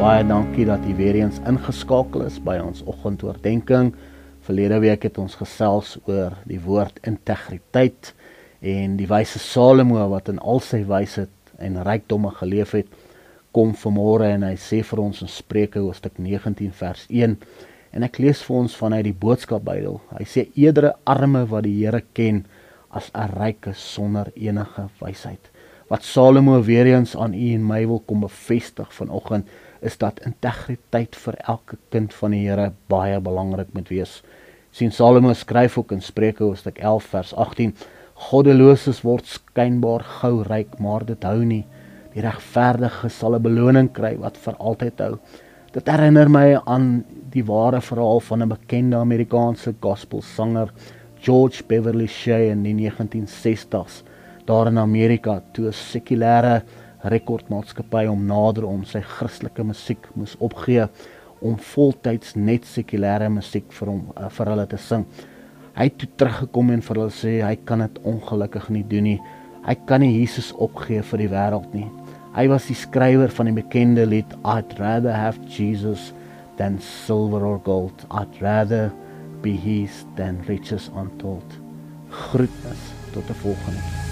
baie dankie dat u weer eens ingeskakel is by ons oggendoordenkings. Verlede week het ons gesels oor die woord integriteit en die wyse Salomo wat in al sy wysheid en rykdomme geleef het, kom vanmôre en hy sê vir ons in Spreuke hoofstuk 19 vers 1 en ek lees vir ons vanuit die boodskap Bybel. Hy sê edere arme wat die Here ken as 'n ryke sonder enige wysheid. Wat Salomo weer eens aan u en my wil kom bevestig vanoggend is dat integriteit vir elke kind van die Here baie belangrik moet wees. sien Salomo skryf ook in Spreuke hoofstuk 11 vers 18: Goddeloses word skynbaar gou ryk, maar dit hou nie. Die regverdige sal 'n beloning kry wat vir altyd hou. Dit herinner my aan die ware verhaal van 'n bekende Amerikaanse gospelsanger, George Beverly Shea in die 1960s daar in Amerika toe 'n sekulêre rekordmaatskappy om nader om sy Christelike musiek moes opgee om voltyds net sekulêre musiek vir hom uh, vir hulle te sing. Hy het toe teruggekom en vir hulle sê hy kan dit ongelukkig nie doen nie. Hy kan nie Jesus opgee vir die wêreld nie. Hy was die skrywer van die bekende lied I'd rather have Jesus than silver or gold. I'd rather be his than riches untold. Groetnis tot 'n volgende keer.